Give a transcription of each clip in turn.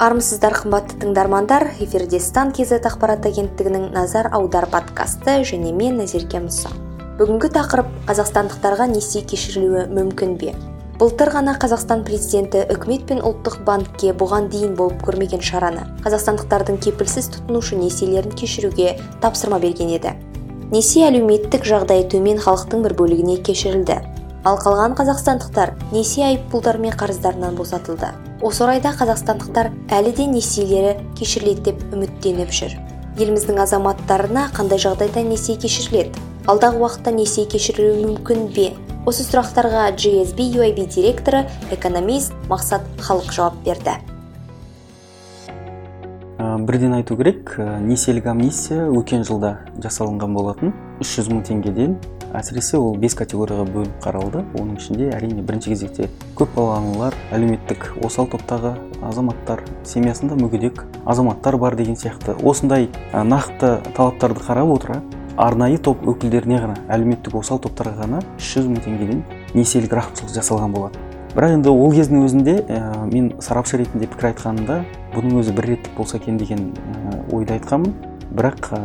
армысыздар қымбатты тыңдармандар. Эфирде стан kz ақпарат агенттігінің назар аудар подкасты және мен назерке мұса. Бүгінгі тақырып қазақстандықтарға несие кешірілуі мүмкін бе? Былтыр ғана қазақстан президенті үкімет пен ұлттық банкке бұған дейін болып көрмеген шараны қазақстандықтардың кепілсіз тұтынушы несиелерін кешіруге тапсырма берген еді. Несие әлеуметтік жағдайы төмен халықтың бір бөлігіне кешірілді. Ал қалған қазақстандықтар несие айыппұлдар мен қарыздарынан босатылды. Осы орайда қазақстандықтар әлі де несиелері кешіріледі деп үміттеніп жүр. Еліміздің азаматтарына қандай жағдайда несие кешіріледі? Алдағы уақытта несие кешірілуі мүмкін бе? Осы сұрақтарға GSB UIB директоры экономист мақсат халық жауап берді. Бірден айту керек несиелік амнистия өткен жылда жасалынған болатын. 300 мың теңгеден әсіресе ол бес категорияға бөлініп қаралды. Оның ішінде әрине бірінші кезекте көпбалалы аналар әлеуметтік осал топтағы азаматтар семьясында мүгедек азаматтар бар деген сияқты. Осындай нақты талаптарды қарап отыра арнайы топ өкілдеріне ғана әлеуметтік осал топтарға ғана үш жүз мың теңгеден несиелік рақымшылық жасалған болатын. Бірақ енді ол кездің өзінде ә, мен сарапшы ретінде пікір айтқанымда бұның өзі бір реттік болса екен деген ойды айтқанмын. Бірақ ә,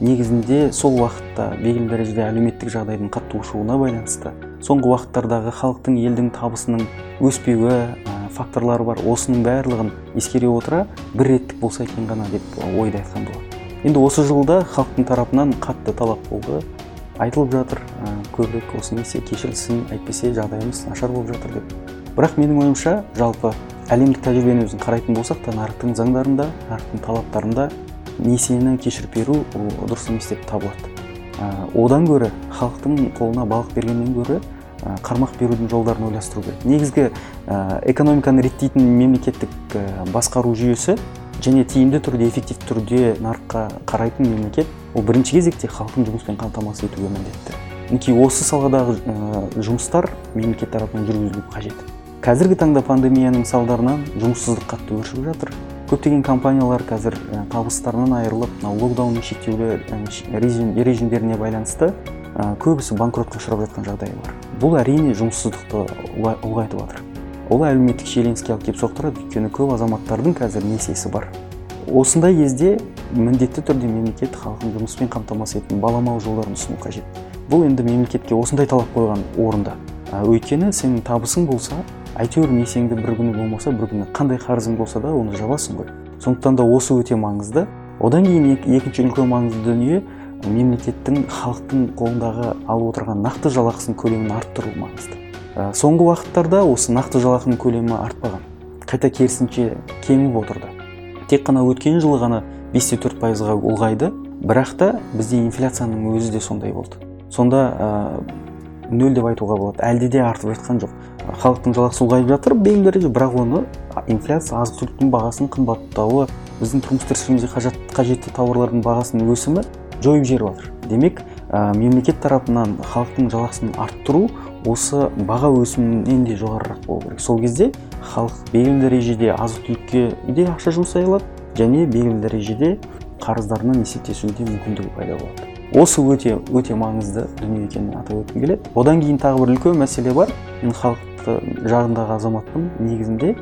негізінде сол уақытта белгілі дәрежеде әлеуметтік жағдайдың қатты ушығуына байланысты соңғы уақыттардағы халықтың елдің табысының өспеуі ә, факторлары бар осының барлығын ескере отыра бір реттік болса екен ғана деп ойды айтқан болатын енді осы жылда халықтың тарапынан қатты талап болды. Айтылып жатыр ә, көбірек осы несие кешірілсін әйтпесе жағдайымыз нашар болып жатыр деп. Бірақ менің ойымша жалпы әлемдік тәжірибені өзін қарайтын болсақ та нарықтың заңдарында нарықтың талаптарында несиені кешіріп беру ол дұрыс емес деп табылады. Одан гөрі халықтың қолына балық бергеннен гөрі қармақ берудің жолдарын ойластыру керек. Негізгі экономиканы реттейтін мемлекеттік басқару жүйесі және тиімді түрде эффективті түрде нарыққа қарайтын мемлекет ол бірінші кезекте халықтың жұмыспен қамтамасыз етуге міндетті. Мінекей осы саладағы жұмыстар мемлекет тарапынан жүргізілу қажет. Қазіргі таңда пандемияның салдарынан жұмыссыздық қатты өршіп жатыр. Көптеген компаниялар қазір табыстарынан айырылып локдаунның шектеулі режимдеріне байланысты көбісі банкротқа ұшырап жатқан жағдайы бар. Бұл әрине жұмыссыздықты ұлғайтып жатыр ол әлеуметтік шиеленіске алып келіп соқтырады өйткені көп азаматтардың қазір несиесі бар. Осындай кезде міндетті түрде мемлекет халқын жұмыспен қамтамасыз ететін баламалы жолдарын ұсыну қажет. Бұл енді мемлекетке осындай талап қойған орында. Өйткені сенің табысың болса әйтеуір несиеңді бір күні болмаса бір күні қандай қарызың болса да оны жабасың ғой. Сондықтан да осы өте маңызды. Одан кейін екінші үлкен маңызды дүние мемлекеттің халықтың қолындағы алып отырған нақты жалақысының көлемін арттыру маңызды. Ә, соңғы уақыттарда осы нақты жалақының көлемі артпаған. Қайта керісінше кеміп отырды. Тек қана өткен жылы ғана бес те төрт пайызға ұлғайды бірақ та бізде инфляцияның өзі де сондай болды. Сонда ә, нөл деп айтуға болады. Әлде де артып жатқан жоқ. Халықтың жалақысы ұлғайып жатыр. Белгілі дәрежеде бірақ оны инфляция азық түліктің бағасының қымбаттауы біздің тұрмыс тіршілігімізге қажетті тауарлардың бағасының өсімі жойып жіберіп жатыр демек ә, мемлекет тарапынан халықтың жалақысын арттыру осы баға өсімінен де жоғарырақ болу керек. Сол кезде халық белгілі дәрежеде азық түлікке де ақша жұмсай алады және белгілі дәрежеде қарыздарынан есептесуге мүмкіндігі пайда болады. Осы өте өте маңызды дүние екенін атап өткім келеді. Одан кейін тағы бір үлкен мәселе бар. Халық жағындағы азаматпын негізінде.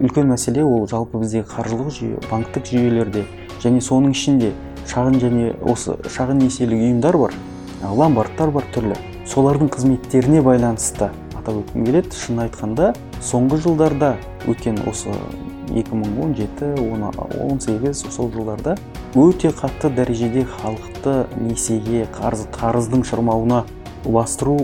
Үлкен мәселе ол жалпы біздегі қаржылық жүйе банктік жүйелерде және соның ішінде шағын және осы шағын несиелік ұйымдар бар ломбардтар бар түрлі. Солардың қызметтеріне байланысты атап өткім келеді. Шын айтқанда соңғы жылдарда өткен осы 2017-18 сол жылдарда өте қатты дәрежеде халықты несиеге қарыз қарыздың шырмауына ұластыру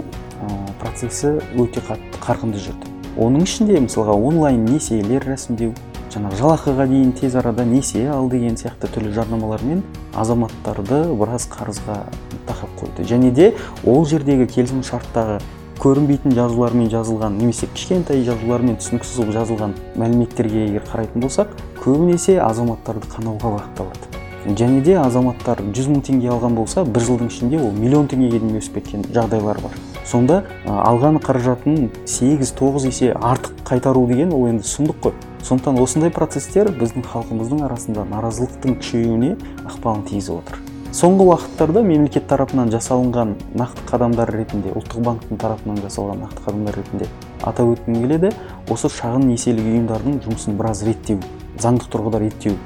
процесі өте қатты қарқынды жүрді. Оның ішінде мысалға онлайн несиелер рәсімдеу жаңағы жалақыға дейін тез арада несие ал деген сияқты түрлі жарнамалармен азаматтарды біраз қарызға тақап қойды. Және де ол жердегі келісім шарттағы көрінбейтін жазулармен жазылған немесе кішкентай жазулармен түсініксіз қылып жазылған мәліметтерге егер қарайтын болсақ көбінесе азаматтарды қанауға бағытталады. Және де азаматтар 100 мың теңге алған болса бір жылдың ішінде ол миллион теңгеге дейін өсіп кеткен жағдайлар бар. Сонда алған қаражатын 8-9 есе артық қайтару деген ол енді сұмдық қой. Сондықтан осындай процесстер біздің халқымыздың арасында наразылықтың күшеюіне ықпалын тигізіп отыр. Соңғы уақыттарда мемлекет тарапынан жасалынған нақты қадамдар ретінде ұлттық банктің тарапынан жасалған нақты қадамдар ретінде атап өткім келеді. Осы шағын несиелік ұйымдардың жұмысын біраз реттеу заңдық тұрғыда реттеу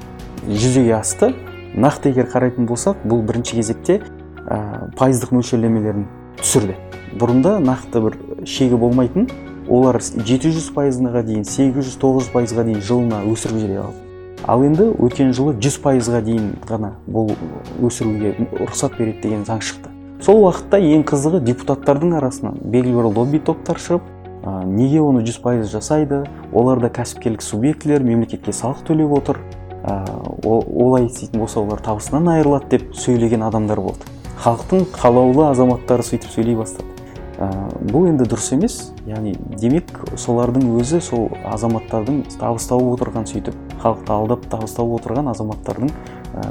жүзеге асты. Нақты егер қарайтын болсақ бұл бірінші кезекте ә, пайыздық мөлшерлемелерін түсірді. Бұрында нақты бір шегі болмайтын олар 700 пайызға дейін 800-900 пайызға дейін жылына өсіріп жібере алды ал енді өткен жылы 100 пайызға дейін ғана бұл өсіруге рұқсат береді деген заң шықты. Сол уақытта ең қызығы депутаттардың арасынан белгілі бір лобби топтар шығып ә, неге оны 100 пайыз жасайды? Олар да кәсіпкерлік субъектілер мемлекетке салық төлеп отыр ә, олай істейтін болса олар табысынан айырылады деп сөйлеген адамдар болды. Халықтың қалаулы азаматтары сөйтіп сөйлей бастады. Бұл енді дұрыс емес. Яғни демек солардың өзі сол азаматтардың табыс тауып отырған сөйтіп халықты алдап табыс тауып отырған азаматтардың ә,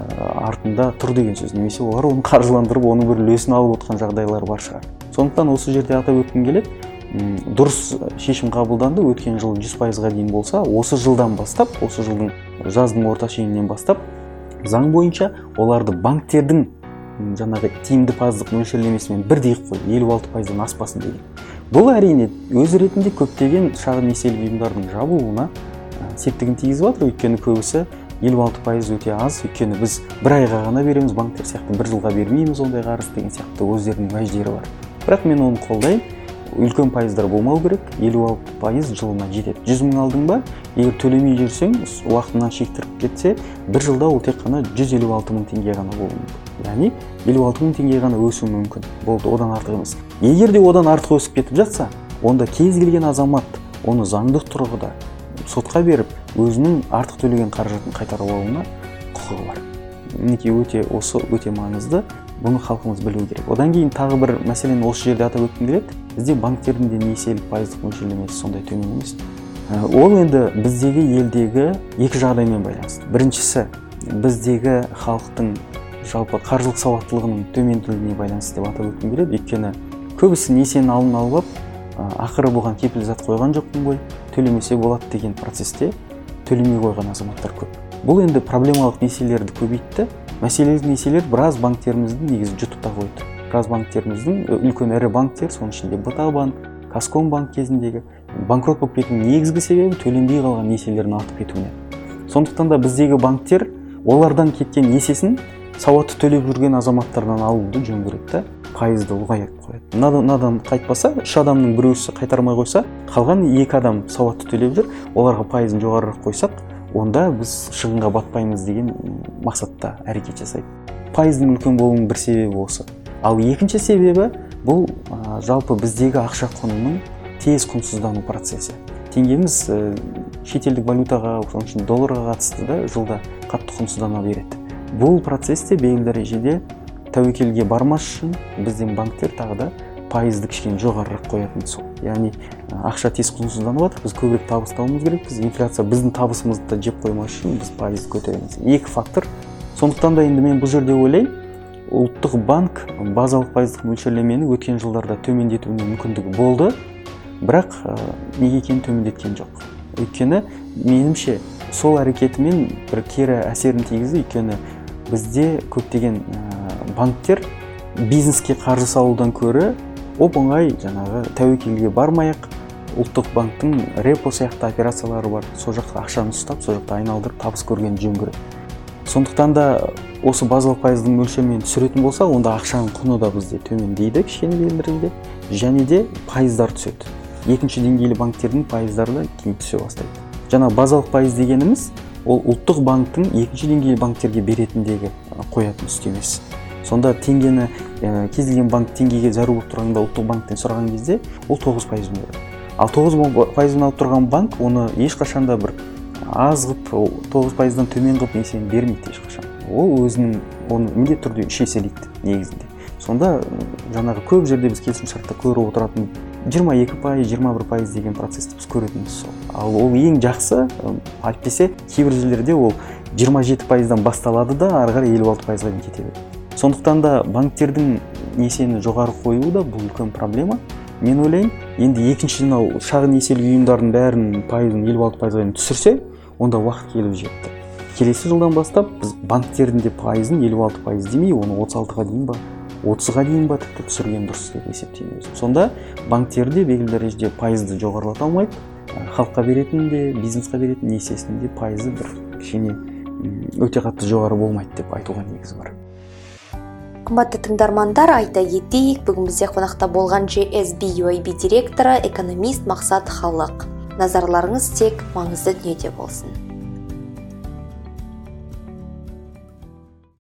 артында тұр деген сөз. Немесе олар оны қаржыландырып оның бір үлесін алып отырған жағдайлар бар шығар. Сондықтан осы жерде атап өткім келеді дұрыс шешім қабылданды. Өткен жылы жүз пайызға дейін болса осы жылдан бастап осы жылдың жаздың орта шенінен бастап заң бойынша оларды банктердің жаңағы тиімді пайыздық мөлшерлемесімен бірдей қылып қойды елу алты пайыздан аспасын деген бұл әрине өз ретінде көптеген шағын несиелік ұйымдардың жабылуына септігін тигізіп жатыр өйткені көбісі елу алты пайыз өте аз. Өйткені біз бір айға ғана береміз. Банктер сияқты бір жылға бермейміз ондай қарыз деген сияқты өздерінің уәждері бар. Бірақ мен оны қолдаймын. Үлкен пайыздар болмау керек. елу алты пайыз жылына жетеді. Жүз мың алдың ба? Егер төлемей жүрсең уақытынан шектіріп кетсе бір жылда ол тек қана жүз елу алты мың теңге ғана болуы мүмкін. Яғни елу алты мың теңге ғана өсуі мүмкін. Болды одан артық емес. Егер де одан артық өсіп кетіп жатса онда кез келген азамат оны заңдық тұрғыда сотқа беріп өзінің артық төлеген қаражатын қайтарып алуына құқығы бар. Мінекей өте осы өте маңызды. Бұны халқымыз білуі керек. Одан кейін тағы бір мәселені осы жерде атап өткім келеді. Бізде банктердің де несиелік пайыздық мөлшерлемесі сондай төмен емес. Ә, ол енді біздегі елдегі екі жағдаймен байланысты. Біріншісі біздегі халықтың жалпы қаржылық сауаттылығының төмендігіне байланысты деп атап өткім келеді. Өйткені көбісі несиені алдын алып алып ақыры бұған кепілзат қойған жоқпын ғой төлемесе болады деген процесте төлемей қойған азаматтар көп. Бұл енді проблемалық несиелерді көбейтті. Мәселелік несиелер біраз банктерімізді негізі жұтып та қойды. Біраз банктеріміздің үлкен ірі банктер соның ішінде бта банк банк кезіндегі банкрот болып кетуінің негізгі себебі төленбей қалған несиелердің артып кетуінен сондықтан да біздегі банктер олардан кеткен несиесін сауатты төлеп жүрген азаматтардан алуды жөн көреді да пайызды ұлғайтып қояды мынадан қайтпаса үш адамның біреусі қайтармай қойса қалған екі адам сауатты төлеп жүр оларға пайызын жоғарырақ қойсақ онда біз шығынға батпаймыз деген мақсатта әрекет жасайды пайыздың үлкен болуының бір себебі осы. Ал екінші себебі бұл ә, жалпы біздегі ақша құнының тез құнсыздану процесі. Теңгеміз ә, шетелдік валютаға соның ішінде долларға қатысты да жылда қатты құнсыздана береді. Бұл процесте белгілі дәрежеде тәуекелге бармас үшін біздің банктер тағы да пайызды кішкене жоғарырақ қоятын сол. Яғни ақша тез құнсызданып жатыр біз көбірек табыс табуымыз керекпіз инфляция біздің табысымызды да жеп қоймас үшін біз пайызды көтереміз. Екі фактор. Сондықтан да енді мен бұл жерде ойлаймын ұлттық банк базалық пайыздық мөлшерлемені өткен жылдарда төмендетуіне мүмкіндігі болды. Бірақ ә, неге екенін төмендеткен жоқ. Өйткені меніңше сол әрекетімен бір кері әсерін тигізді. Өйткені бізде көптеген ә, банктер бизнеске қаржы салудан көрі оп оңай жаңағы тәуекелге бармай ақ ұлттық банктың репо сияқты операциялары бар. Сол жақта ақшаны ұстап сол жақта айналдырып табыс көрген жөн көреді сондықтан да осы базалық пайыздың мөлшерімен түсіретін болса онда ақшаның құны да бізде төмендейді кішкене белгілі және де пайыздар түседі. Екінші деңгейлі банктердің пайыздары да кейін түсе бастайды. Жаңа базалық пайыз дегеніміз ол ұлттық банктің екінші деңгейлі банктерге беретіндегі қоятын үстемесі сонда теңгені ә, кез келген банк теңгеге зәру болып тұрғанда ұлттық банктен сұраған кезде ол тоғыз пайызбен береді. Ал тоғыз пайызбен алып тұрған банк оны ешқашан да бір аз қылып тоғыз пайыздан төмен қылып несиені бермейді ешқашан. Ол өзінің оны міндетті түрде үш еселейді негізінде. Сонда жаңағы көп жерде біз келісімшартта көріп отыратын жиырма екі пайыз жиырма бір пайыз деген процессті біз көретініміз сол. Ал ол ең жақсы әйтпесе кейбір жерлерде ол жиырма жеті пайыздан басталады да ары қарай елу алты пайызға дейін кете береді сондықтан да банктердің несиені жоғары қоюы да бұл үлкен проблема. Мен ойлаймын енді екінші мынау шағын несиелік ұйымдардың бәрінің пайызын елу алты пайызға дейін түсірсе онда уақыт келіп жетті. Келесі жылдан бастап біз банктердің де пайызын елу алты пайыз демей оны отыз алтыға дейін ба отызға дейін ба тіпті түсірген дұрыс деп есептеймін өзім сонда банктер де белгілі дәрежеде пайызды жоғарылата алмайды халыққа беретін де бизнесқа беретін несиесінің де пайызы бір кішкене өте қатты жоғары болмайды деп айтуға негіз бар. Қымбатты тыңдармандар айта кетейік бүгін бізде қонақта болған JSB UIB директоры экономист мақсат халық назарларыңыз тек маңызды дүниеде болсын.